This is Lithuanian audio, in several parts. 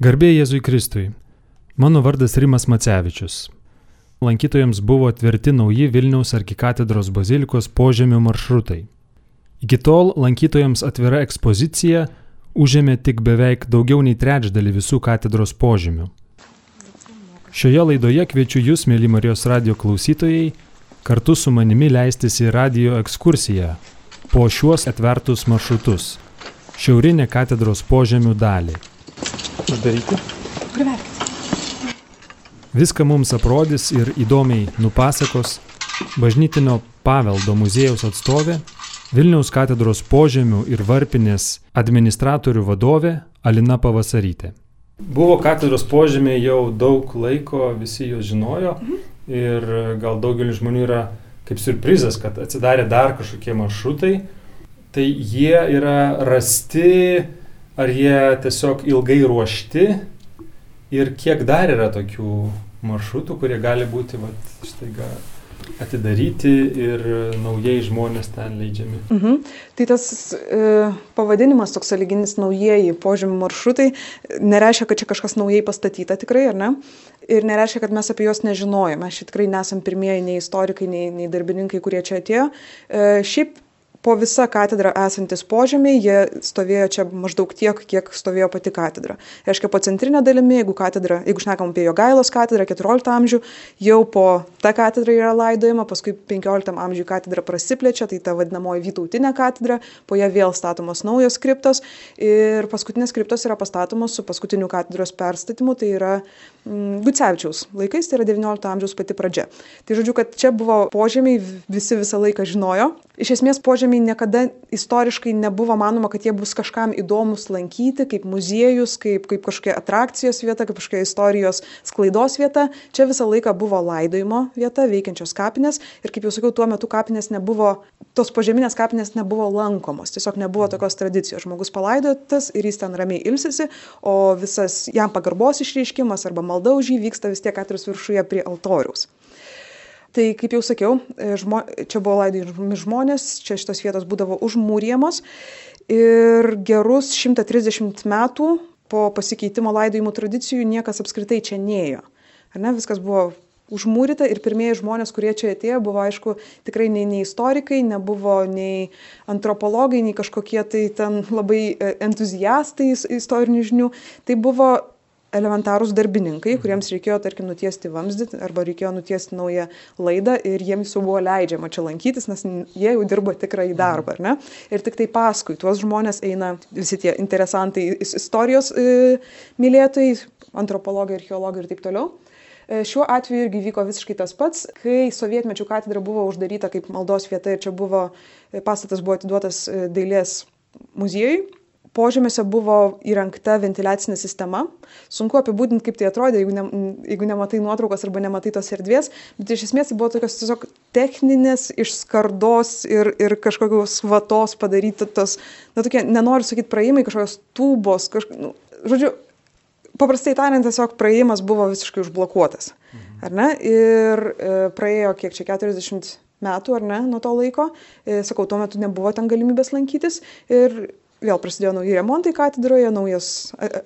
Garbė Jėzui Kristui. Mano vardas Rimas Macevičius. Lankytojams buvo atverti nauji Vilniaus arkikatedros bazilikos požemio maršrutai. Iki tol lankytojams atvira ekspozicija užėmė tik beveik daugiau nei trečdalį visų katedros požemių. Šioje laidoje kviečiu Jūs, mėly Marijos radio klausytojai, kartu su manimi leistis į radio ekskursiją po šiuos atvertus maršrutus - šiaurinę katedros požemių dalį. Uždaryti? Priverkit. Viską mums aprodys ir įdomiai nupasakos bažnytinio paveldo muziejaus atstovė, Vilniaus katedros požemių ir varpinės administratorių vadovė Alina Pavasarytė. Buvo katedros požemiai jau daug laiko, visi juos žinojo ir gal daugelis žmonių yra kaip surprizas, kad atsidarė dar kažkokie maršrutai. Tai jie yra rasti, ar jie tiesiog ilgai ruošti ir kiek dar yra tokių maršrutų, kurie gali būti vat, štaiga atidaryti ir naujai žmonės ten leidžiami. Mhm. Tai tas e, pavadinimas toks saliginis naujieji požemių maršrutai nereiškia, kad čia kažkas naujai pastatyta tikrai, ar ne? Ir nereiškia, kad mes apie juos nežinojame. Mes tikrai nesam pirmieji nei istorikai, nei, nei darbininkai, kurie čia atėjo. E, šiaip po visą katedrą esantis požemiai, jie stovėjo čia maždaug tiek, kiek stovėjo pati katedra. Reiškia, po centrinė dalimi, jeigu, katedra, jeigu šnekam apie Jogailos katedrą 14 amžių, jau po ta katedra yra laidojama, paskui 15 amžių katedra prasiplečia, tai ta vadinamoji Vytautinė katedra, po ją vėl statomos naujos kriptos ir paskutinės kriptos yra pastatomos su paskutiniu katedros perstatymu, tai yra Gucevičiaus laikais, tai yra 19 amžiaus pati pradžia. Tai žodžiu, kad čia buvo požemiai, visi visą laiką žinojo. Iš esmės požemiai niekada istoriškai nebuvo manoma, kad jie bus kažkam įdomus lankyti, kaip muziejus, kaip, kaip kažkokia atrakcijos vieta, kaip kažkokia istorijos sklaidos vieta. Čia visą laiką buvo laidojimo vieta, veikiančios kapinės ir kaip jau sakiau, tuo metu kapinės nebuvo, tos požeminės kapinės nebuvo lankomos, tiesiog nebuvo tokios tradicijos. Žmogus palaidotas ir jis ten ramiai ilsisi, o visas jam pagarbos išreiškimas arba malda už jį vyksta vis tiek katris viršuje prie altoriaus. Tai kaip jau sakiau, žmo, čia buvo laidojami žmonės, čia šitos vietos būdavo užmūrėmos ir gerus 130 metų po pasikeitimo laidojimų tradicijų niekas apskritai čia neėjo. Ar ne, viskas buvo užmūryta ir pirmieji žmonės, kurie čia atėjo, buvo aišku tikrai nei, nei istorikai, nebuvo nei antropologai, nei kažkokie tai ten labai entuziastai istorinių žinių. Tai buvo elementarūs darbininkai, kuriems reikėjo, tarkim, nutiesti vamzdį arba reikėjo nutiesti naują laidą ir jiems jau buvo leidžiama čia lankytis, nes jie jau dirbo tikrai darbą, ar ne? Ir tik tai paskui tuos žmonės eina visi tie interesantai, istorijos e, mylėtojai, antropologai, archeologai ir taip toliau. E, šiuo atveju irgi vyko visiškai tas pats, kai sovietmečių katedra buvo uždaryta kaip maldos vieta ir čia buvo, e, pastatas buvo atiduotas e, dailės muziejui požemiuose buvo įrengta ventiliacinė sistema. Sunku apibūdinti, kaip tai atrodė, jeigu, ne, jeigu nematai nuotraukos arba nematai tos erdvės, bet iš esmės tai buvo tokios tiesiog techninės, iš skardos ir, ir kažkokios vatos padarytos, na tokie, nenoriu sakyti praėjimai, kažkokios tūbos, kažk... nu, žodžiu, paprastai tariant, tiesiog praėjimas buvo visiškai užblokuotas. Ar ne? Ir e, praėjo kiek čia 40 metų, ar ne, nuo to laiko. E, sakau, tuo metu nebuvo ten galimybės lankytis. Ir vėl prasidėjo nauji remontai katedroje, naujas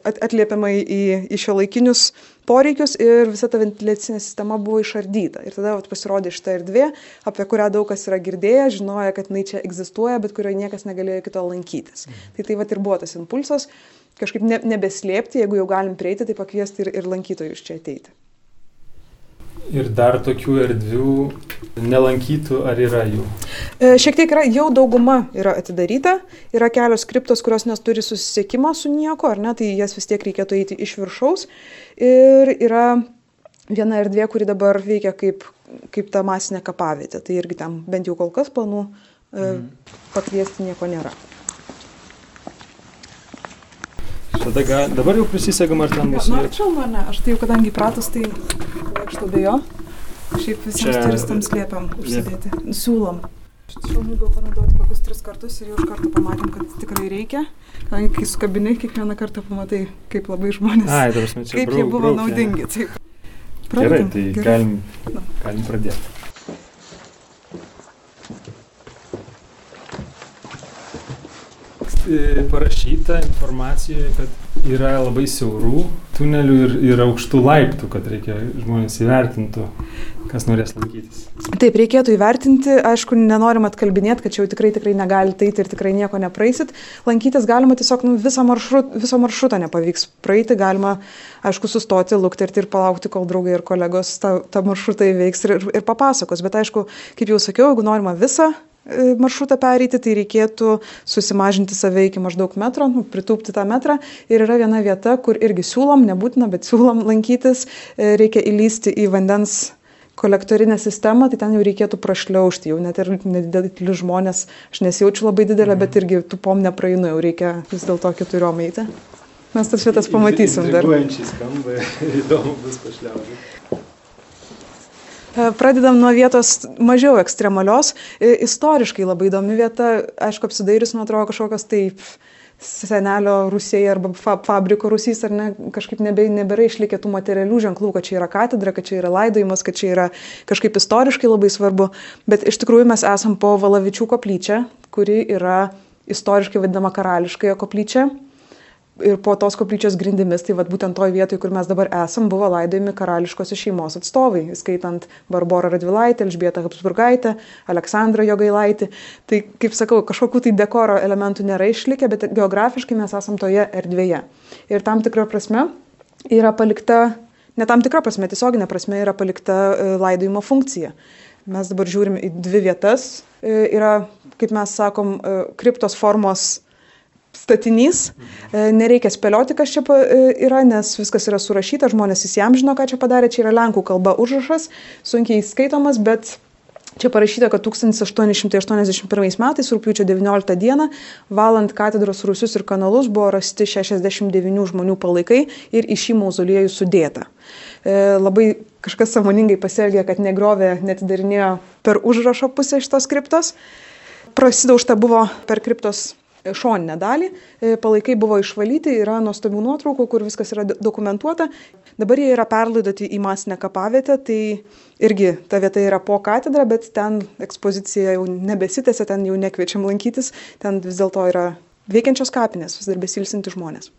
atliepiamai į, į šio laikinius poreikius ir visa ta ventiliacinė sistema buvo išardyta. Ir tada vat, pasirodė šitą erdvę, apie kurią daug kas yra girdėję, žinojo, kad jinai čia egzistuoja, bet kurioje niekas negalėjo iki to lankytis. Mhm. Tai tai vat ir buvo tas impulsas kažkaip ne, nebeslėpti, jeigu jau galim prieiti, tai pakviesti ir, ir lankytojus čia ateiti. Ir dar tokių erdvių nelankytų, ar yra jų? E, šiek tiek yra, jau dauguma yra atidaryta, yra kelios kriptos, kurios neturi susisiekimo su nieko, ar ne, tai jas vis tiek reikėtų eiti iš viršaus. Ir yra viena erdvė, kuri dabar veikia kaip, kaip ta masinė kapavietė, tai irgi tam bent jau kol kas planų mm. pakviesti nieko nėra. Tada ga, dabar jau prisisegam, ar ten bus. Na, arčiau, ar ne? Aš tai jau kadangi įpratus, tai vaikštau be jo. Šiaip visiems Čia... turistams liepiam užsidėti. Siūlom. Šalmai buvo panaudoti kokius tris kartus ir jau iš karto pamatėm, kad tikrai reikia. Kadangi kai sukabini, kiekvieną kartą pamatai, kaip labai žmonės. Ai, prasme, čia kaip brauk, jie buvo brauk, naudingi. Taip. Pradedam. Gerai, tai Gerai. Galim, galim pradėti. Parašyta informacijoje, kad yra labai siaurų tunelių ir, ir aukštų laiptų, kad reikia žmonės įvertintų, kas norės lankytis. Taip, reikėtų įvertinti, aišku, nenorim atkalbinėti, kad čia jau tikrai, tikrai negalite eiti ir tikrai nieko nepraisit. Lankytis galima tiesiog nu, visą maršrut, viso maršruto nepavyks praeiti, galima, aišku, sustoti, lukterti ir palaukti, kol draugai ir kolegos tą, tą maršrutą įveiks ir, ir papasakos. Bet aišku, kaip jau sakiau, jeigu norima visą E, maršrutą pereiti, tai reikėtų susimažinti save iki maždaug metro, nu, pritūpti tą metrą. Ir yra viena vieta, kur irgi siūlom, nebūtina, bet siūlom lankytis, e, reikia įlysti į vandens kolektorinę sistemą, tai ten jau reikėtų prašliaužti, jau net ir nedideli žmonės, aš nesijaučiu labai didelė, bet irgi tų pom nepraeinu, jau reikia vis dėlto keturiom eiti. Mes tas vietas pamatysim dar. įdomu bus pašliaužti. E, pradedam nuo vietos mažiau ekstremalios. E, istoriškai labai įdomi vieta, aišku, apsidairius, man atrodo, kažkokios taip senelio Rusijai arba fa fabriko Rusijos, ar ne, kažkaip nebe, nebėra išlikę tų materialių ženklų, kad čia yra katedra, kad čia yra laidojimas, kad čia yra kažkaip istoriškai labai svarbu. Bet iš tikrųjų mes esam po Valavičių koplyčia, kuri yra istoriškai vadinama karališkąją koplyčią ir po tos koplyčios grindimis, tai vat, būtent toj vietoj, kur mes dabar esam, buvo laidojami karališkosios šeimos atstovai, skaitant Barborą Radvilaitę, Elžbietą Habsburgaitę, Aleksandrą Jogailaitį. Tai, kaip sakau, kažkokių tai dekoro elementų nėra išlikę, bet geografiškai mes esam toje erdvėje. Ir tam tikrą prasme yra palikta, ne tam tikrą prasme, tiesioginė prasme yra palikta e, laidojimo funkcija. Mes dabar žiūrim į dvi vietas. E, yra, kaip mes sakom, e, kriptos formos statinys. E, nereikia spėlioti, kas čia e, yra, nes viskas yra surašyta, žmonės įsiamžino, ką čia padarė, čia yra lenkų kalba užrašas, sunkiai skaitomas, bet Čia parašyta, kad 1881 metais, rūpiučio 19 dieną, valant katedros rusius ir kanalus, buvo rasti 69 žmonių palaikai ir į šį mauzoliejų sudėta. E, labai kažkas samoningai pasielgė, kad negrovė, netidarinėjo per užrašo pusę šitos kriptos. Prasidaužta buvo per kriptos šoninę dalį. E, palaikai buvo išvalyti, yra nuostabių nuotraukų, kur viskas yra dokumentuota. Dabar jie yra perlaidoti į masinę kapavietę, tai irgi ta vieta yra po katedra, bet ten ekspozicija jau nebesitėse, ten jau nekviečiam lankytis, ten vis dėlto yra veikiančios kapinės, vis dar besilsinti žmonės.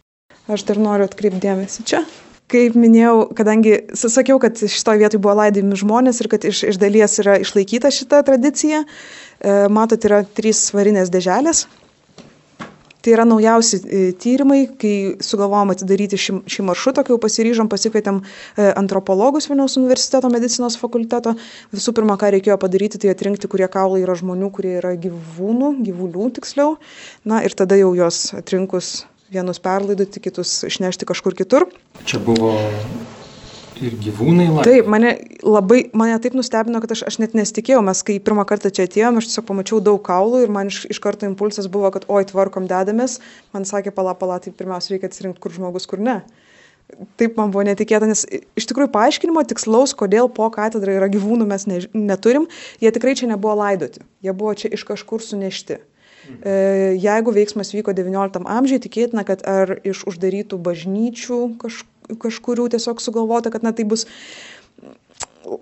Aš dar noriu atkreipdėmėsi čia. Kaip minėjau, kadangi sakiau, kad šitoje vietoje buvo laidojami žmonės ir kad iš, iš dalies yra išlaikyta šita tradicija, e, matot, yra trys svarinės dėželės, Tai yra naujausi e, tyrimai, kai sugalvojom atidaryti šį, šį maršrutą, kai jau pasiryžom, pasikvietėm e, antropologus Vilniaus universiteto medicinos fakulteto. Visų pirma, ką reikėjo padaryti, tai atrinkti, kurie kaulai yra žmonių, kurie yra gyvūnų, gyvulių tiksliau. Na ir tada jau juos atrinkus vienus perlaidoti, kitus išnešti kažkur kitur. Čia buvo Ir gyvūnai labai. Taip, mane labai, mane taip nustebino, kad aš, aš net nesitikėjau, mes kai pirmą kartą čia atėjome, aš tiesiog pamačiau daug kaulų ir man iš, iš karto impulsas buvo, kad oi, tvarkom dedamės, man sakė, pala, pala, tai pirmiausia reikia atsirinkti, kur žmogus, kur ne. Taip man buvo netikėta, nes iš tikrųjų paaiškinimo tikslaus, kodėl po katedrą yra gyvūnų mes ne, neturim, jie tikrai čia nebuvo laidoti, jie buvo čia iš kažkur sunešti. E, jeigu veiksmas vyko XIX amžiuje, tikėtina, kad ar iš uždarytų bažnyčių kažkur kažkurių tiesiog sugalvota, kad na tai bus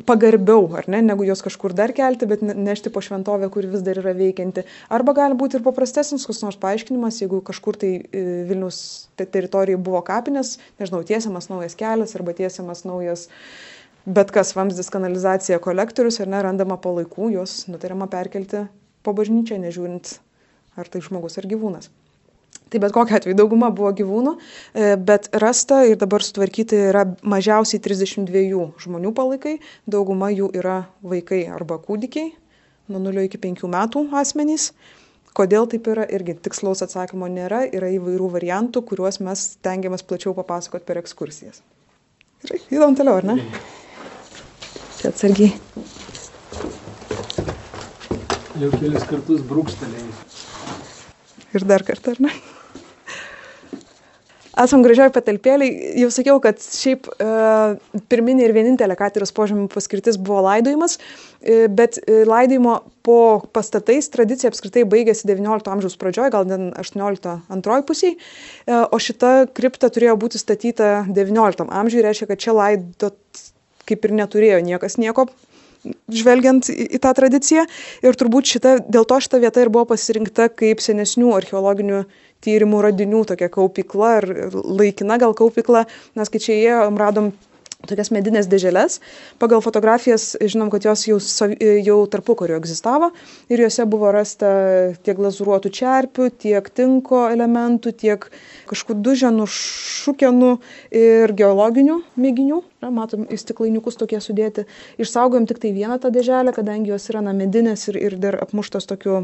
pagarbiau, ar ne, negu jos kažkur dar kelti, bet nešti po šventovę, kuri vis dar yra veikianti. Arba gali būti ir paprastesnis koks nors paaiškinimas, jeigu kažkur tai e, Vilnius teritorijoje buvo kapinės, nežinau, tiesiamas naujas kelias arba tiesiamas naujas bet kas vamzdis kanalizacija kolektorius ir nerandama palaikų, juos nutariama perkelti po bažnyčią, nežiūrint ar tai žmogus ar gyvūnas. Tai bet kokia atveju dauguma buvo gyvūnų, e, bet rasta ir dabar sutvarkyti yra mažiausiai 32 žmonių palaikai, dauguma jų yra vaikai arba kūdikiai, nuo 0 iki 5 metų asmenys. Kodėl taip yra, irgi tikslaus atsakymo nėra, yra įvairių variantų, kuriuos mes tengiamės plačiau papasakoti per ekskursijas. Gerai, įdom toliau, ar ne? Čia atsargiai. Jau kelis kartus brūkštelėjai. Ir dar kartą, ar ne? Esam gražioj patalpėliai, jau sakiau, kad šiaip e, pirminė ir vienintelė katedros požemių paskirtis buvo laidojimas, e, bet e, laidojimo po pastatais tradicija apskritai baigėsi XIX amžiaus pradžioje, gal 18 antroji pusiai, e, o šita kripta turėjo būti statyta XIX amžiuje, reiškia, kad čia laidot kaip ir neturėjo niekas nieko žvelgiant į, tą tradiciją. Ir turbūt šita, dėl to šita vieta ir buvo pasirinkta kaip senesnių archeologinių tyrimų radinių tokia kaupykla ir laikina gal kaupykla, nes kai čia įėjom, radom tokias medinės dėželes. Pagal fotografijas žinom, kad jos jau, jau tarpu kariu egzistavo ir juose buvo rasta tiek glazuruotų čerpių, tiek tinko elementų, tiek kažkokių duženų, šukenų ir geologinių mėginių. Na, matom, į stiklainiukus tokie sudėti. Išsaugojom tik tai vieną tą dėželę, kadangi jos yra na, medinės ir, ir dar apmuštos tokiu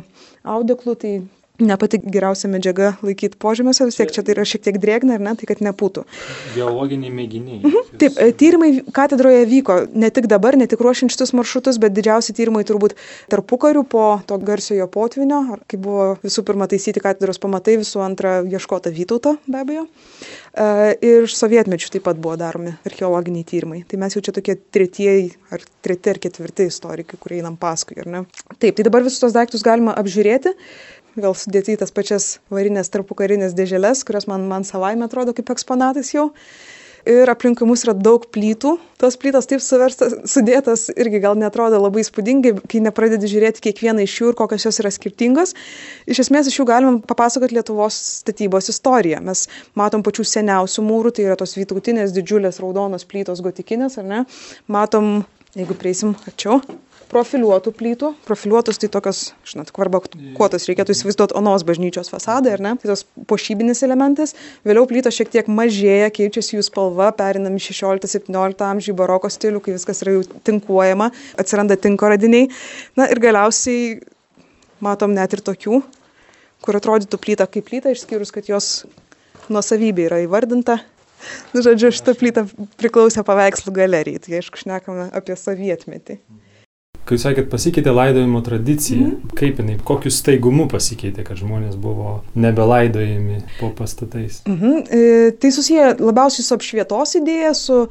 audeklu, tai ne pati geriausia medžiaga laikyti požemiuose, vis tiek čia tai yra šiek tiek drėgna ir ne, tai kad nepūtų. Geologiniai mėginiai. Mhm. Taip, e, tyrimai katedroje vyko ne tik dabar, ne tik ruošiant šitus maršrutus, bet didžiausi tyrimai turbūt tarpu karių po to garsiojo potvinio, kai buvo visų pirma taisyti katedros pamatai, visų antra ieškota Vytauto be abejo. E, ir sovietmečių taip pat buvo daromi archeologiniai tyrimai. Tai mes jau čia tokie tretieji ar treti ar ketvirti istorikai, kurie einam paskui, ar ne? Taip, tai dabar visus tos daiktus galima apžiūrėti gal sudėti į tas pačias varinės tarpukarinės dėželes, kurios man, man savaime atrodo kaip eksponatas jau. Ir aplinkui mus yra daug plytų. Tos plytos taip suverstas, sudėtas irgi gal netrodo labai spūdingai, kai nepradedi žiūrėti kiekvieną iš jų ir kokios jos yra skirtingos. Iš esmės iš jų galim papasakoti Lietuvos statybos istoriją. Mes matom pačių seniausių mūrų, tai yra tos vytautinės didžiulės raudonos plytos gotikinės, ar ne? Matom, jeigu prieisim arčiau, profiliuotų plytų. Profiliuotus tai tokios, žinot, kvarbakuotos reikėtų įsivaizduoti onos bažnyčios fasadą, ar ne? Tai tos pošybinis elementas. Vėliau plytos šiek tiek mažėja, keičiasi jų spalva, perinam į 16-17 amžių baroko stilių, kai viskas yra jau tinkuojama, atsiranda tinko radiniai. Na ir galiausiai matom net ir tokių, kur atrodytų plyta kaip plyta, išskyrus, kad jos nuosavybė yra įvardinta. Nu, žodžiu, šitą plytą priklausė paveikslų galerijai, tai aišku, šnekame apie sovietmetį. Kai jūs sakėt, pasikeitė laidojimo tradicija, mm -hmm. kaip jinai, kokiu staigumu pasikeitė, kad žmonės buvo nebelaidojami po pastatais? Mm -hmm. e, tai susiję labiausiai su apšvietos idėja, su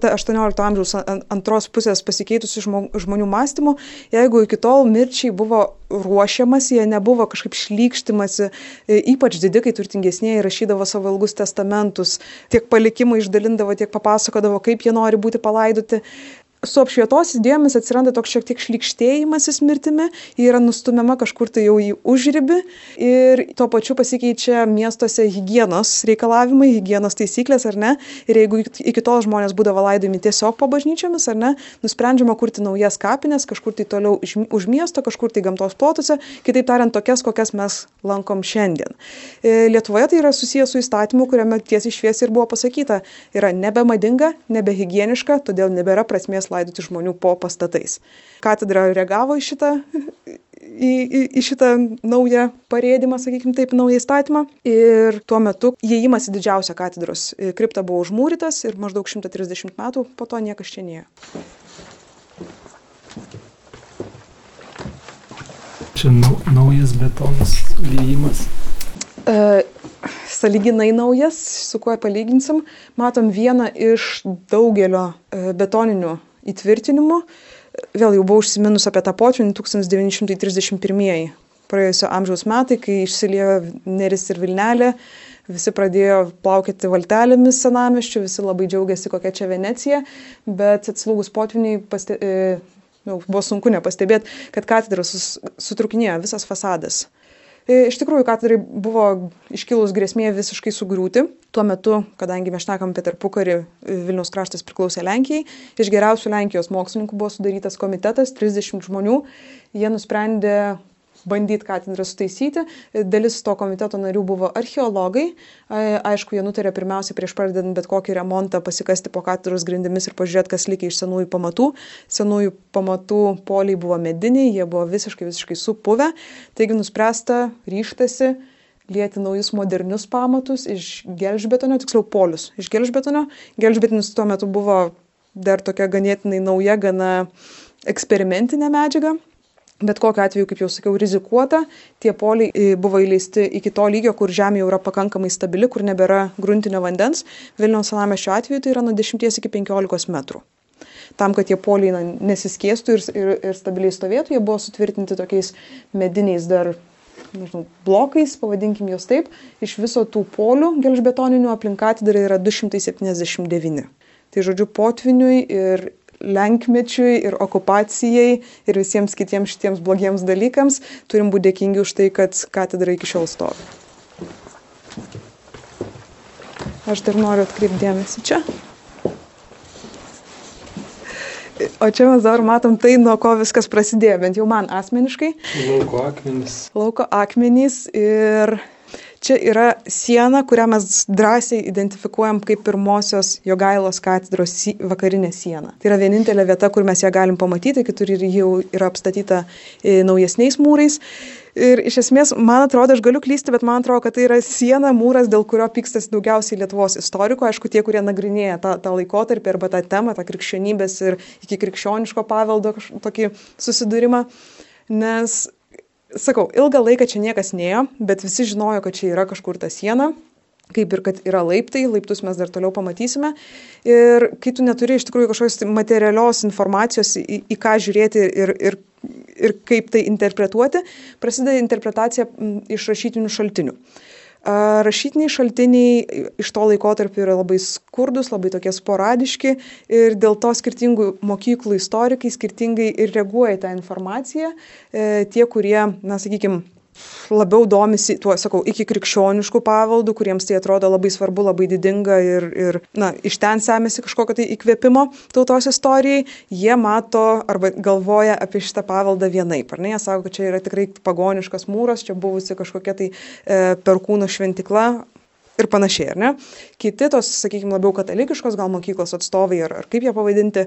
ta 18 amžiaus antros pusės pasikeitusiu žmonių mąstymu. Jeigu iki tol mirčiai buvo ruošiamas, jie nebuvo kažkaip šlykštimasi, e, ypač didikai turtingesnieji rašydavo savo ilgus testamentus, tiek palikimą išdalindavo, tiek papasakodavo, kaip jie nori būti palaidoti su apšvietos idėjomis atsiranda toks šiek tiek šlikštėjimasis mirtimi, ji yra nustumiama kažkur tai jau į užribį ir tuo pačiu pasikeičia miestuose hygienos reikalavimai, hygienos taisyklės ar ne. Ir jeigu iki tol žmonės būdavo laidojami tiesiog po bažnyčiomis ar ne, nusprendžiama kurti naujas kapines kažkur tai toliau už miesto, kažkur tai gamtos plotuose, kitaip tariant, tokias, kokias mes lankom šiandien. E, Lietuvoje tai yra susijęs su įstatymu, kuriame tiesiai šviesiai ir buvo pasakyta, yra nebemadinga, nebehigieniška, todėl nebėra prasmės laidoti žmonių po pastatais. Katedra reagavo į šitą, į, į, į šitą naują parėdimą, sakykime taip, naują įstatymą. Ir tuo metu įėjimas į didžiausią katedros kriptą buvo užmūrytas ir maždaug 130 metų po to niekas čia nėjo. Čia naujas betonas, įėjimas. E, saliginai naujas, su kuo palyginsim, matom vieną iš daugelio e, betoninių įtvirtinimų. Vėl jau buvau užsiminus apie tą potvinį 1931 praėjusio amžiaus metai, kai išsiliejo Neris ir Vilnelė, visi pradėjo plaukėti valtelėmis senamiščių, visi labai džiaugiasi, kokia čia Venecija, bet atslūgus potviniai paste, e, nu, buvo sunku nepastebėti, kad katedros sutrukinėjo visas fasadas. E, iš tikrųjų, katedrai buvo iškilus grėsmė visiškai sugriūti. Tuo metu, kadangi mes šnekam apie tarpukarį, Vilnius kraštas priklausė Lenkijai, iš geriausių Lenkijos mokslininkų buvo sudarytas komitetas, 30 žmonių. Jie nusprendė bandyti katedrą sutaisyti. Dalis to komiteto narių buvo archeologai. Aišku, jie nutarė pirmiausia prieš pradedant bet kokį remontą pasikasti po katedros grindimis ir pažiūrėti, kas likia iš senųjų pamatų. Senųjų pamatų poliai buvo mediniai, jie buvo visiškai, visiškai supuvę. Taigi nuspręsta, ryštasi lieti naujus modernius pamatus iš gelžbetonio, tiksliau polius iš gelžbetonio. Gelžbetinis tuo metu buvo dar tokia ganėtinai nauja, gana eksperimentinė medžiaga bet kokiu atveju, kaip jau sakiau, rizikuota. Tie poliai e, buvo įleisti iki to lygio, kur žemė jau yra pakankamai stabili, kur nebėra gruntinio vandens. Vilniaus senamešio atveju tai yra nuo 10 iki 15 metrų. Tam, kad tie poliai na, nesiskėstų ir, ir, ir stabiliai stovėtų, jie buvo sutvirtinti tokiais mediniais dar nežinau, blokais, pavadinkim juos taip. Iš viso tų polių gelžbetoninių aplink katedrą yra 279. Tai žodžiu, potviniui ir lenkmečiui, ir okupacijai, ir visiems kitiems šitiems blogiems dalykams, turim būti dėkingi už tai, kad katedra iki šiol stovi. Aš dar noriu atkreipdėmėsi čia. O čia mes dar matom tai, nuo ko viskas prasidėjo, bent jau man asmeniškai. Lauko akmenys. Lauko akmenys ir čia yra siena, kurią mes drąsiai identifikuojam kaip pirmosios Jogailos katedros vakarinė siena. Tai yra vienintelė vieta, kur mes ją galim pamatyti, kitur jau yra apstatyta e, naujesniais mūrais. Ir iš esmės, man atrodo, aš galiu klysti, bet man atrodo, kad tai yra siena, mūras, dėl kurio pykstas daugiausiai Lietuvos istorikų, aišku, tie, kurie nagrinėja tą, tą laikotarpį arba tą temą, tą krikščionybės ir iki krikščioniško paveldo tokį susidūrimą. Nes, sakau, ilgą laiką čia niekas neėjo, bet visi žinojo, kad čia yra kažkur ta siena kaip ir kad yra laiptai, laiptus mes dar toliau pamatysime. Ir kai tu neturi iš tikrųjų kažkokios tai materialios informacijos, į, į ką žiūrėti ir, ir, ir kaip tai interpretuoti, prasideda interpretacija iš rašytinių šaltinių. Rašytiniai šaltiniai iš to laikotarpio yra labai skurdus, labai tokie sporadiški ir dėl to skirtingų mokyklų istorikai skirtingai ir reaguoja tą informaciją. E, tie, kurie, na, sakykime, labiau domisi tuo, sakau, iki krikščioniškų pavaldų, kuriems tai atrodo labai svarbu, labai didinga ir, ir na, iš ten semėsi kažkokio tai įkvėpimo tautos istorijai, jie mato arba galvoja apie šitą pavaldą vienaip. Ar ne? Jie sako, kad čia yra tikrai pagoniškas mūras, čia buvusi kažkokia tai e, perkūno šventikla, ir panašiai, ar ne? Kiti tos, sakykime, labiau katalikiškos gal mokyklos atstovai, ar, ar kaip ją pavadinti,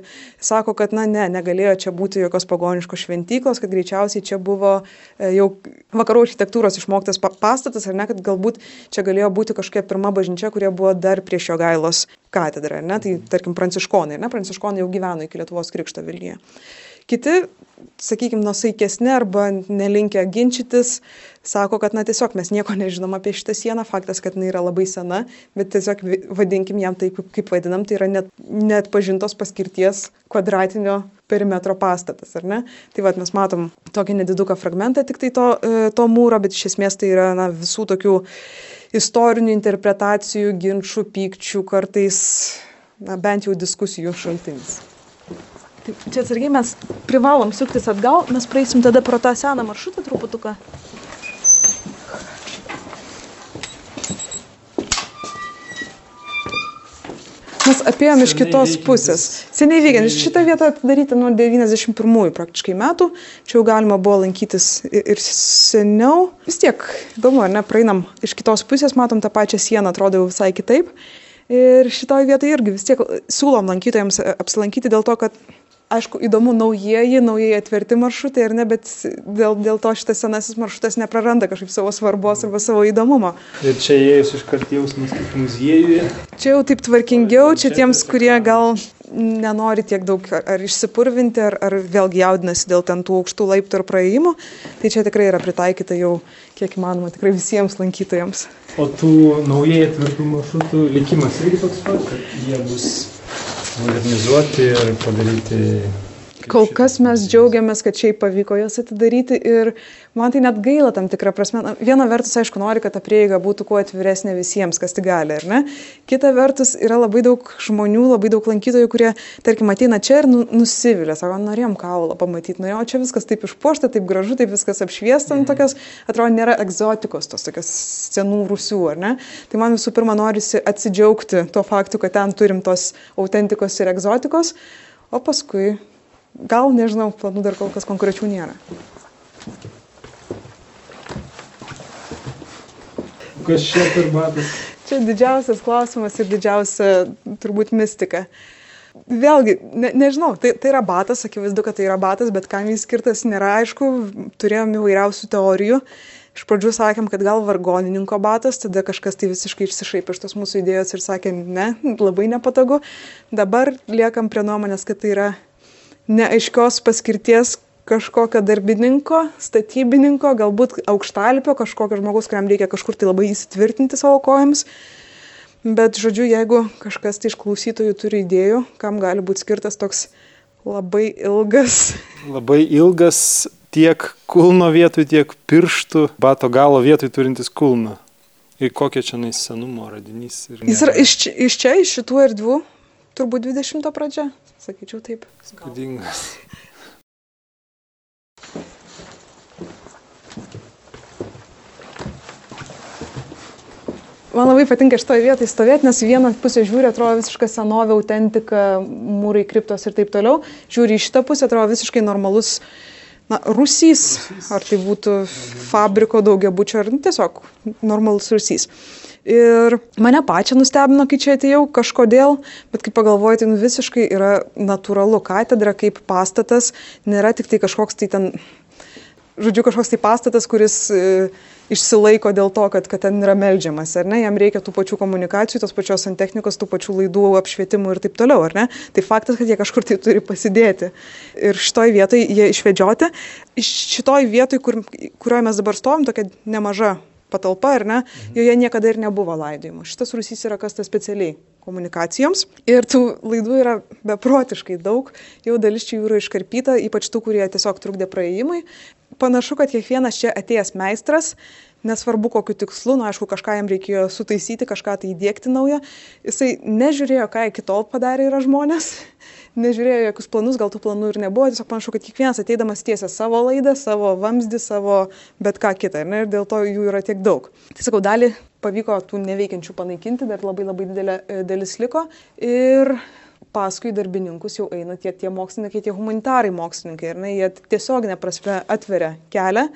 sako, kad, na, ne, negalėjo čia būti jokios pagoniškos šventyklos, kad greičiausiai čia buvo e, jau vakarų architektūros išmoktas pastatas, ar ne, kad galbūt čia galėjo būti kažkokia pirma bažnyčia, kurie buvo dar prieš jo gailos katedrą, ar ne, tai tarkim, pranciškonai, ne, pranciškonai jau gyveno iki Lietuvos krikšto Vilniuje. Kiti sakykime, nusaikesni arba nelinkę ginčytis, sako, kad na tiesiog mes nieko nežinom apie šitą sieną, faktas, kad jinai yra labai sena, bet tiesiog vadinkim jam taip, kaip vadinam, tai yra net, net pažintos paskirties kvadratinio perimetro pastatas, ar ne? Tai vad mes matom tokį nediduką fragmentą tik tai to, e, to mūro, bet iš esmės tai yra na, visų tokių istorinių interpretacijų, ginčių, pykčių, kartais na, bent jau diskusijų šaltinis. Tai čia atsargiai mes privalom suktis atgal, mes praeisim tada pro tą seną maršrutą truputuką. Mes apėjom iš kitos pusės. Seniai veikiant. Šitą vietą atidaryta nuo 91 praktiškai metų. Čia jau galima buvo lankytis ir seniau. Vis tiek, įdomu, ar ne, praeinam iš kitos pusės, matom tą pačią sieną, atrodo jau visai kitaip. Ir šitoje vietoje irgi vis tiek siūlom lankytojams apsilankyti dėl to, kad aišku, įdomu naujieji, naujai atverti maršrutai, ar ne, bet dėl, dėl to šitas senasis maršrutas nepraranda kažkaip savo svarbos arba savo įdomumo. Ir čia įėjus iškart jausmas kaip muziejuje. Čia jau taip tvarkingiau, čia tiems, kurie gal nenori tiek daug ar, ar išsipurvinti, ar, ar vėlgi jaudinasi dėl ten tų aukštų laiptų ir praėjimų, tai čia tikrai yra pritaikyta jau kiek įmanoma tikrai visiems lankytojams. O tų naujai atvertų maršrutų likimas irgi toks pat, kad jie bus modernizuoti ir padaryti Kol kas mes džiaugiamės, kad šiaip pavyko jas atidaryti ir man tai net gaila tam tikrą prasme. Viena vertus, aišku, nori, kad ta prieiga būtų kuo atviresnė visiems, kas tik gali, ar ne? Kita vertus, yra labai daug žmonių, labai daug lankytojų, kurie, tarkim, ateina čia ir nu, nusivylę, sako, norėjom kaulą pamatyti, norėjom, čia viskas taip išpuošta, taip gražu, taip viskas apšviesta, mhm. tokios, atrodo, nėra egzotikos, tos tokios senų rusių, ar ne? Tai man visų pirma norisi atsidžiaugti tuo faktu, kad ten turim tos autentikos ir egzotikos, o paskui Gal, nežinau, planų dar kol kas konkrečių nėra. Kas čia per batas? Čia didžiausias klausimas ir didžiausia turbūt mistika. Vėlgi, ne, nežinau, tai, tai yra batas, akivaizdu, kad tai yra batas, bet kam jis skirtas nėra aišku, turėjom įvairiausių teorijų. Iš pradžių sakėm, kad gal vargonininko batas, tada kažkas tai visiškai išsišaipė iš tos mūsų idėjos ir sakė, ne, labai nepatogu. Dabar liekam prie nuomonės, kad tai yra neaiškios paskirties kažkokio darbininko, statybininko, galbūt aukštalipio, kažkokio žmogaus, kuriam reikia kažkur tai labai įsitvirtinti savo kojomis. Bet, žodžiu, jeigu kažkas tai iš klausytojų turi idėjų, kam gali būti skirtas toks labai ilgas. Labai ilgas tiek kulno vietoj, tiek pirštų, bato galo vietoj turintis kulną. Ir kokia čia senumo radinys. Jis yra iš, iš čia, iš šitų erdvių, turbūt 20 pradžia. Sakyčiau taip. Spūdingas. Man labai patinka šitoje vietoje stovėti, nes vieną pusę žiūri, atrodo visiškai senovė, autentika, mūrai, kriptos ir taip toliau. Žiūri į šitą pusę, atrodo visiškai normalus na, rusys, ar tai būtų fabriko daugiabučio, ar nu, tiesiog normalus rusys. Ir mane pačią nustebino, kai čia atėjau kažkodėl, bet kai pagalvoju, tai nu, visiškai yra natūralu. Katedra kaip pastatas nėra tik tai kažkoks tai ten, žodžiu, kažkoks tai pastatas, kuris e, išsilaiko dėl to, kad, kad ten yra melžiamas, ar ne, jam reikia tų pačių komunikacijų, tos pačios santechnikos, tų pačių laidų, apšvietimų ir taip toliau, ar ne? Tai faktas, kad jie kažkur tai turi pasidėti. Ir šitoj vietoj jie išvedžioti. Šitoj vietoj, kur, kurioje mes dabar stovim, tokia nemaža patalpa, ar ne, joje niekada ir nebuvo laidojimų. Šitas rūsys yra kastas specialiai komunikacijoms ir tų laidų yra beprotiškai daug, jau dalis čia jų yra iškarpyta, ypač tų, kurie tiesiog trukdė praėjimui. Panašu, kad kiekvienas čia atėjęs meistras, nesvarbu kokiu tikslu, na nu, aišku, kažką jam reikėjo sutaisyti, kažką tai įdėkti naują, jisai nežiūrėjo, ką iki tol padarė yra žmonės, nežiūrėjo jokius planus, gal tų planų ir nebuvo, tiesiog panašu, kad kiekvienas ateidamas tiesia savo laidą, savo vamzdį, savo bet ką kitą, ne, ir dėl to jų yra tiek daug. Tai sakau, dalį pavyko tų neveikiančių panaikinti, dar labai labai didelė e, dalis liko ir paskui darbininkus jau eina tie, tie mokslininkai, tie humanitarai mokslininkai, ir ne, jie tiesiog neprasme atveria kelią.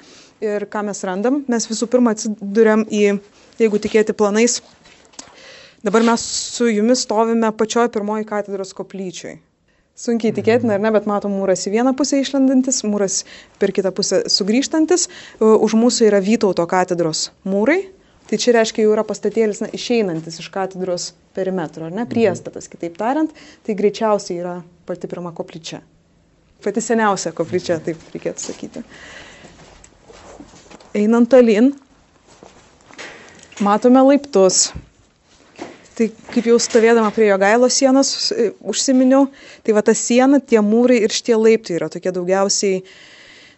Ir ką mes randam, mes visų pirma atsiduriam į, jeigu tikėti planais, dabar mes su jumis stovime pačioj pirmoji katedros koplyčioj. Sunkiai tikėtina, ar ne, bet matom mūras į vieną pusę išlendantis, mūras per kitą pusę sugrįžtantis, už mūsų yra Vytauto katedros mūrai, tai čia reiškia jau yra pastatėlis na, išeinantis iš katedros perimetro, ar ne, priestatas, kitaip tariant, tai greičiausiai yra pati pirma koplyčia. Pati seniausia koplyčia, taip reikėtų sakyti. Einant tolin, matome laiptus, Tai kaip jau stovėdama prie jo gailo sienos e, užsiminiau, tai va ta siena, tie mūrai ir šitie laiptai yra tokie daugiausiai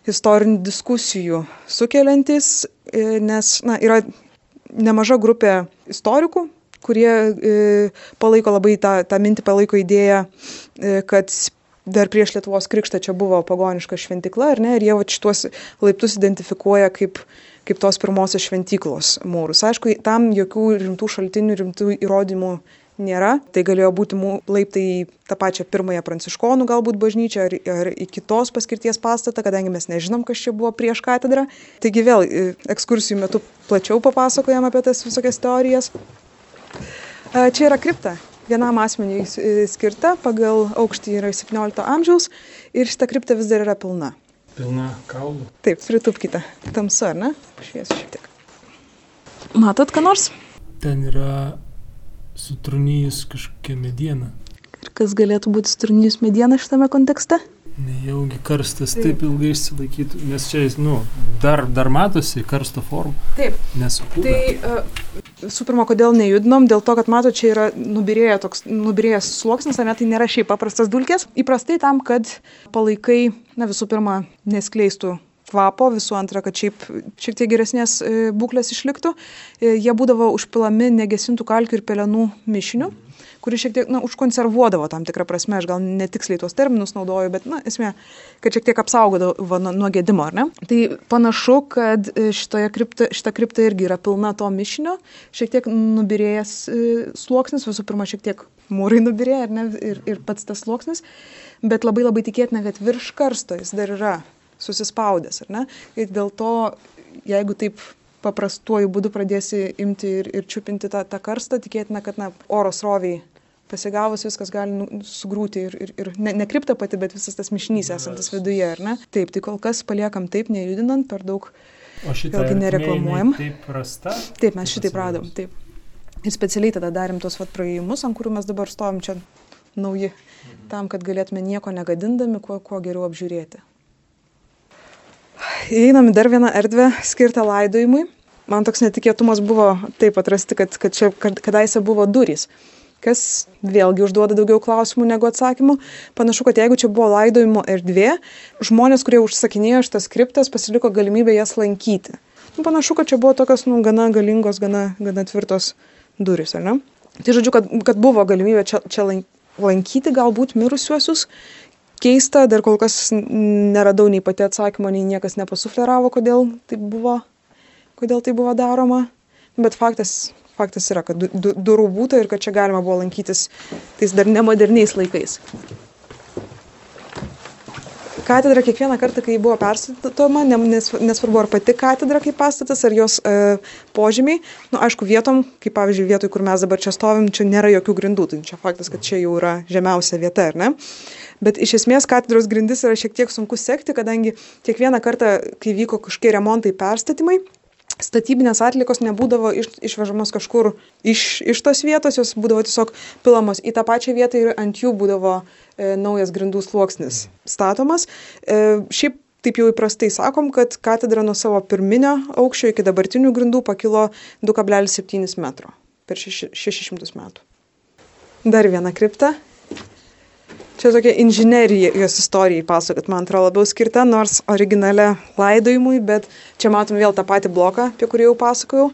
istorinių diskusijų sukeliantis, e, nes na, yra nemaža grupė istorikų, kurie e, palaiko labai tą, tą mintį, palaiko idėją, e, kad dar prieš Lietuvos krikštą čia buvo pagoniška šventikla, ar ne, ir jie va šituos laiptus identifikuoja kaip kaip tos pirmosios šventyklos mūrus. Aišku, tam jokių rimtų šaltinių, rimtų įrodymų nėra. Tai galėjo būti laiptai į tą pačią pirmąją pranciškonų galbūt bažnyčią ar, ar į kitos paskirties pastatą, kadangi mes nežinom, kas čia buvo prieš katedrą. Taigi vėl ekskursijų metu plačiau papasakojam apie tas visokias teorijas. Čia yra kripta. Vienam asmeniui skirta, pagal aukštį yra 17 amžiaus ir šita kripta vis dar yra pilna. Pilna kaulų. Taip, pritupkite. Tamsu, ar ne? Šviesiu šiek tiek. Matot, ką nors? Ten yra sutrunijus kažkokia mediena. Ir kas galėtų būti sutrunijus mediena šitame kontekste? Nejaugi karstas taip, taip ilgai išsilaikytų, nes čia, nu, dar, dar matosi karsto forma. Taip. Nesupūga. Tai uh, visų pirma, kodėl nejudinom, dėl to, kad mato, čia yra nubirėję toks, nubirėjęs sluoksnis, ar ne, tai nėra šiaip paprastas dulkės. Įprastai tam, kad palaikai, na visų pirma, neskleistų kvapo, visų antra, kad šiaip šiek tiek geresnės e, būklės išliktų, e, jie būdavo užpilami negesintų kalkių ir pelenų mišiniu. Kuris šiek tiek, na, užkonservuodavo tam tikrą prasme, aš gal netiksliai tuos terminus naudoju, bet, na, esmė, kad šiek tiek apsaugodavo nuo, nuo gedimo, ar ne? Tai panašu, kad e, kripta, šita kripta irgi yra pilna to mišinio, šiek tiek nubirėjęs sluoksnis, visų pirma, šiek tiek mūrai nubirėjo, ar ne, ir, ir pats tas sluoksnis, bet labai labai tikėtina, kad virš karsto jis dar yra susispaudęs, ar ne? Ir dėl to, jeigu taip paprastuoju būdu pradėsi imti ir, ir čiupinti tą, tą karstą, tikėtina, kad na, oro sroviai pasigavus viskas gali nu, sugrūti ir, ir, ir ne, ne kripta pati, bet visas tas mišinys esantis viduje, ar ne? Taip, tai kol kas paliekam taip, nejudinant, per daug vėlgi nereklamuojam. Taip rasta? Taip, mes šitaip radom, taip. Ir specialiai tada darėm tuos vat praėjimus, ant kurių mes dabar stovim čia nauji, mhm. tam, kad galėtume nieko negadindami, kuo, kuo geriau apžiūrėti. Įeinam į dar vieną erdvę skirtą laidojimui. Man toks netikėtumas buvo taip atrasti, kad, kad čia kadaise buvo durys kas vėlgi užduoda daugiau klausimų negu atsakymų. Panašu, kad jeigu čia buvo laidojimo erdvė, žmonės, kurie užsakinėjo šitas skriptas, pasiliko galimybę jas lankyti. Nu, panašu, kad čia buvo tokios nu, gana galingos, gana, gana tvirtos durys, ar ne? Tai žodžiu, kad, kad buvo galimybė čia, čia lankyti galbūt mirusiuosius. Keista, dar kol kas neradau nei pati atsakymo, nei niekas nepasufleravo, kodėl tai buvo, kodėl tai buvo daroma. Bet faktas, faktas yra, kad du, du, durų būtų ir kad čia galima buvo lankytis tais dar nemoderniais laikais katedra kiekvieną kartą, kai buvo perstatoma, nesvarbu ar pati katedra kaip pastatas, ar jos e, požymiai, nu, aišku, vietom, kaip pavyzdžiui, vietoj, kur mes dabar čia stovim, čia nėra jokių grindų, tai čia faktas, kad čia jau yra žemiausia vieta, ar ne? Bet iš esmės katedros grindis yra šiek tiek sunku sekti, kadangi kiekvieną kartą, kai vyko kažkokie remontai, perstatymai, statybinės atlikos nebūdavo iš, išvežamos kažkur iš, iš tos vietos, jos būdavo tiesiog pilamos į tą pačią vietą ir ant jų būdavo e, naujas grindų sluoksnis statomas. E, šiaip taip jau įprastai sakom, kad katedra nuo savo pirminio aukščio iki dabartinių grindų pakilo 2,7 metro per 600 metų. Dar viena kripta Čia tokia inžinerija jos istorijai pasakot, man atrodo, labiau skirta, nors originale laidojimui, bet čia matom vėl tą patį bloką, apie kurį jau pasakojau.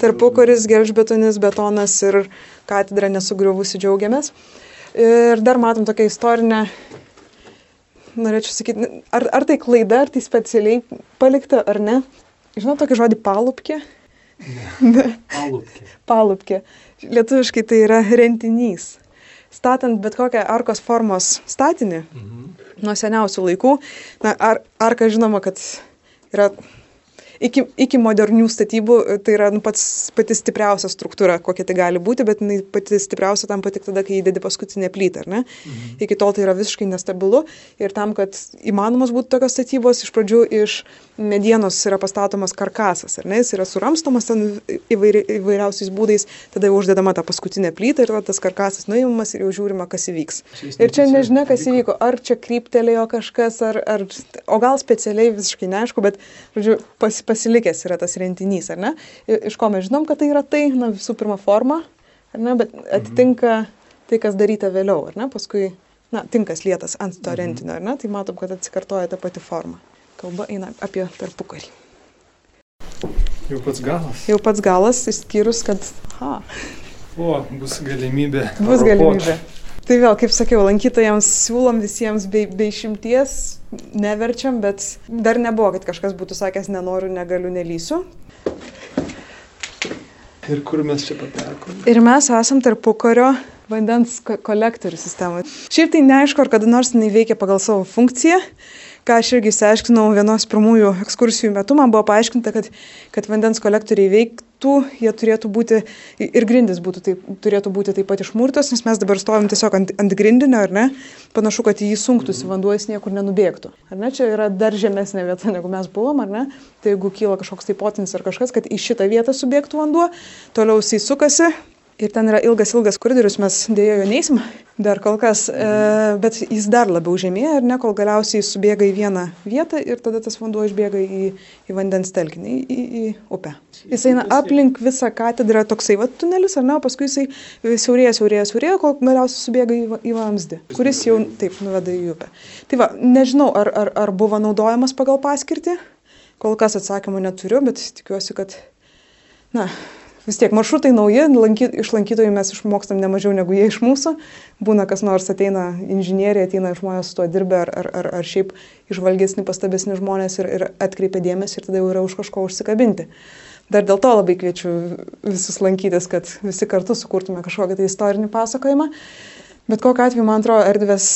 Tarpukoris, gelžbetonis, betonas ir katedra nesugriuvusi džiaugiamės. Ir dar matom tokią istorinę, norėčiau sakyti, ar, ar tai klaida, ar tai specialiai palikta, ar ne. Žinau tokį žodį palupkė? Ne. Palupkė. palupkė. Lietuviškai tai yra rentinys statant bet kokią arkos formos statinį mhm. nuo seniausių laikų, na, ar, arka žinoma, kad yra iki, iki modernių statybų tai yra nu, pats, pati stipriausia struktūra, kokia tai gali būti, bet jinai pati stipriausia tam patik tada, kai įdedi paskutinę plytą, ar ne? Mhm. Iki tol tai yra visiškai nestabilu ir tam, kad įmanomas būtų tokios statybos, iš pradžių iš medienos yra pastatomas karkasas, ar ne, jis yra suramstomas ten įvairi, įvairiausiais būdais, tada jau uždedama ta paskutinė plyta ir tas karkasas nuimamas ir jau žiūrima, kas įvyks. Ir čia nežinia, kas įvyko, ar čia kryptelėjo kažkas, ar, ar, o gal specialiai visiškai neaišku, bet, žodžiu, pas, pasilikęs yra tas rentinys, ar ne? Iš ko mes žinom, kad tai yra tai, na visų pirma forma, ar ne, bet atitinka tai, kas daryta vėliau, ar ne, paskui, na, tinkas lietas ant to rentinio, ar ne, tai matom, kad atsikartoja ta pati forma kalba eina apie tarpukarį. Jau pats galas. Jau pats galas, išskyrus, kad... Ha. O, bus galimybė. Bus ropot. Tai vėl, kaip sakiau, lankytojams siūlom visiems be, be išimties, neverčiam, bet dar nebuvo, kad kažkas būtų sakęs, nenoriu, negaliu, nelysiu. Ir kur mes čia patekome? Ir mes esam tarpukario vandens kolektorių sistemoje. Šiaip tai neaišku, ar kada nors jinai veikia pagal savo funkciją, ką aš irgi išsiaiškinau vienos pirmųjų ekskursijų metu, man buvo paaiškinta, kad, kad vandens kolektoriai veiktų, jie turėtų būti ir grindis būtų, taip, turėtų būti taip pat išmurtos, nes mes dabar stovim tiesiog ant, ant grindinio, ar ne? Panašu, kad jį sunktųsi vanduo, jis niekur nenubėgtų. Ar ne? Čia yra dar žemesnė vieta, negu mes buvom, ar ne? Tai jeigu kyla kažkoks tai potinis ar kažkas, kad į šitą vietą subėgtų vanduo, toliau jisai sukasi, Ir ten yra ilgas, ilgas koridorius, mes dėjo jo neįsim dar kol kas, e, bet jis dar labiau žemėja ir ne, kol galiausiai subėga į vieną vietą ir tada tas vanduo išbėga į, į vandens telkinį, į, į, į upę. Jis eina aplink visą katedrą toksai va tunelis, ar ne, paskui jisai siaurėja, siaurėja, siaurėja, kol galiausiai subėga į, į vamzdį, kuris jau taip nuveda į upę. Tai va, nežinau, ar, ar, ar buvo naudojamas pagal paskirtį, kol kas atsakymų neturiu, bet tikiuosi, kad, na, vis tiek maršrutai nauji, lanky, iš lankytojų mes išmokstam ne mažiau negu jie iš mūsų. Būna kas nors ateina inžinieriai, ateina žmonės su tuo dirbę ar, ar, ar, ar šiaip išvalgesni, pastabesni žmonės ir, ir atkreipia dėmesį ir tada jau yra už kažko užsikabinti. Dar dėl to labai kviečiu visus lankytis, kad visi kartu sukurtume kažkokią tai istorinį pasakojimą. Bet kokiu atveju, man atrodo, erdvės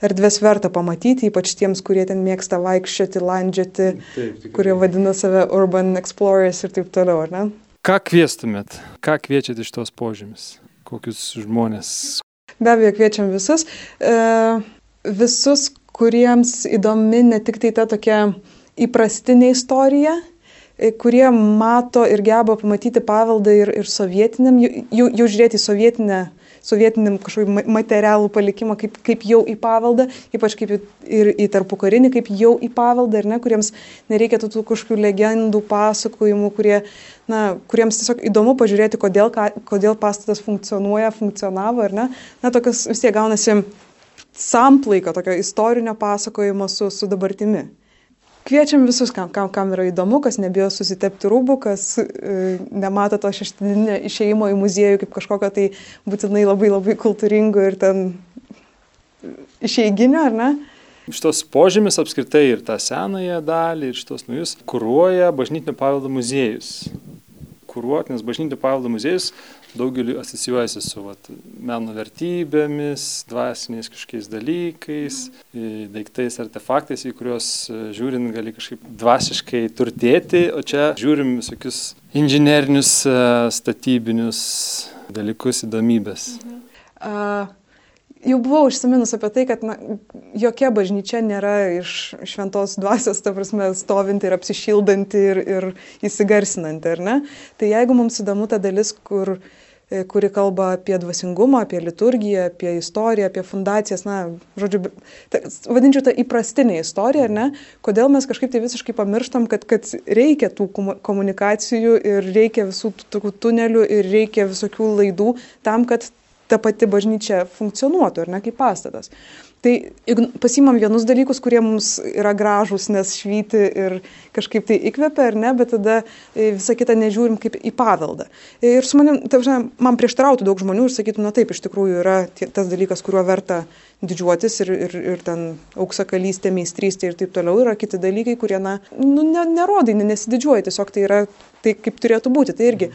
erdves verta pamatyti, ypač tiems, kurie ten mėgsta vaikščioti, landžioti, taip, kurie vadina save urban explorers ir taip toliau, ar ne? Ką kvieštumėt? Ką kviečiat iš tos požymis? Kokius žmonės? Be abejo, kviečiam visus. E, visus, kuriems įdomi ne tik tai ta tokia įprastinė istorija, e, kurie mato ir geba pamatyti paveldą ir, ir sovietiniam, jau, jau žiūrėti į sovietinę sovietiniam kažkokį materialų palikimą kaip, kaip jau į paveldą, ypač kaip ir į tarpukarinį, kaip jau į paveldą, ar ne, kuriems nereikia tų kažkokių legendų, pasakojimų, kurie, na, kuriems tiesiog įdomu pažiūrėti, kodėl, kodėl pastatas funkcionuoja, funkcionavo, ar ne. Na, tokias vis tiek gaunasi samplaika tokio istorinio pasakojimo su, su dabartimi. Kviečiam visus, kam, kam, kam yra įdomu, kas nebijo susitepti rūbų, kas e, nemato to šeštadieninio išeimo į muziejų kaip kažkokio tai būtinai labai labai kultūringo ir ten išeiginio, ar ne? Šitos požymis apskritai ir tą senąją dalį, ir šitos naujus kūruoja bažnytinio paveldo muziejus. Kūruoti, nes bažnytinio paveldo muziejus daugeliu asocijuojasi su vat, meno vertybėmis, dvasiniais kažkokiais dalykais, daiktais, artefaktais, į kuriuos e, žiūrint gali kažkaip dvasiškai turtėti, o čia žiūrim visokius inžinerinius, e, statybinius dalykus, įdomybės. Mhm. Uh jau buvau užsiminus apie tai, kad na, jokia bažnyčia nėra iš šventos dvasios, ta prasme, stovinti ir apsišildanti ir, ir įsigarsinanti, ar ne? Tai jeigu mums įdomu ta dalis, kur e, kuri kalba apie dvasingumą, apie liturgiją, apie istoriją, apie fundacijas, na, žodžiu, ta, vadinčiau tą įprastinę istoriją, ar ne, kodėl mes kažkaip tai visiškai pamirštam, kad, kad reikia tų komunikacijų ir reikia visų tų tunelių ir reikia visokių laidų tam, kad ta pati bažnyčia funkcionuotų, ar ne, kaip pastatas. Tai pasimam vienus dalykus, kurie mums yra gražūs, nes švyti ir kažkaip tai įkvepia, ar ne, bet tada e, visą kitą nežiūrim kaip į paveldą. Ir su manim, tai, man prieštarautų daug žmonių ir sakytų, na taip, iš tikrųjų yra tas dalykas, kuriuo verta didžiuotis ir, ir, ir ten auksakalystė, meistrystė ir taip toliau. Yra kiti dalykai, kurie, na, nu, ne, nerodai, nesididžiuoja, tiesiog tai yra tai, kaip turėtų būti. Tai irgi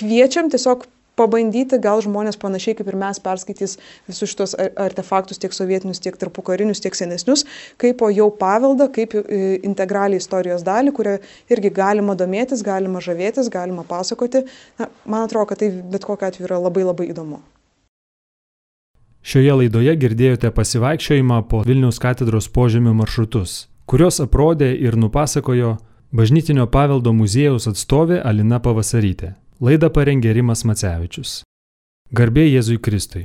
kviečiam tiesiog pabandyti, gal žmonės panašiai kaip ir mes perskaitys visus šitos artefaktus, tiek sovietinius, tiek tarpukarinius, tiek senesnius, kaip po jau paveldą, kaip e, integralią istorijos dalį, kurią irgi galima domėtis, galima žavėtis, galima pasakoti. Na, man atrodo, kad tai bet kokia atveju yra labai labai įdomu. Šioje laidoje girdėjote pasivaikščiojimą po Vilniaus katedros požemių maršrutus, kurios aprodė ir nupasakojo Bažnytinio paveldo muziejaus atstovė Alina Pavasarytė. Laidą parengė Rimas Macevičius. Garbė Jėzui Kristui.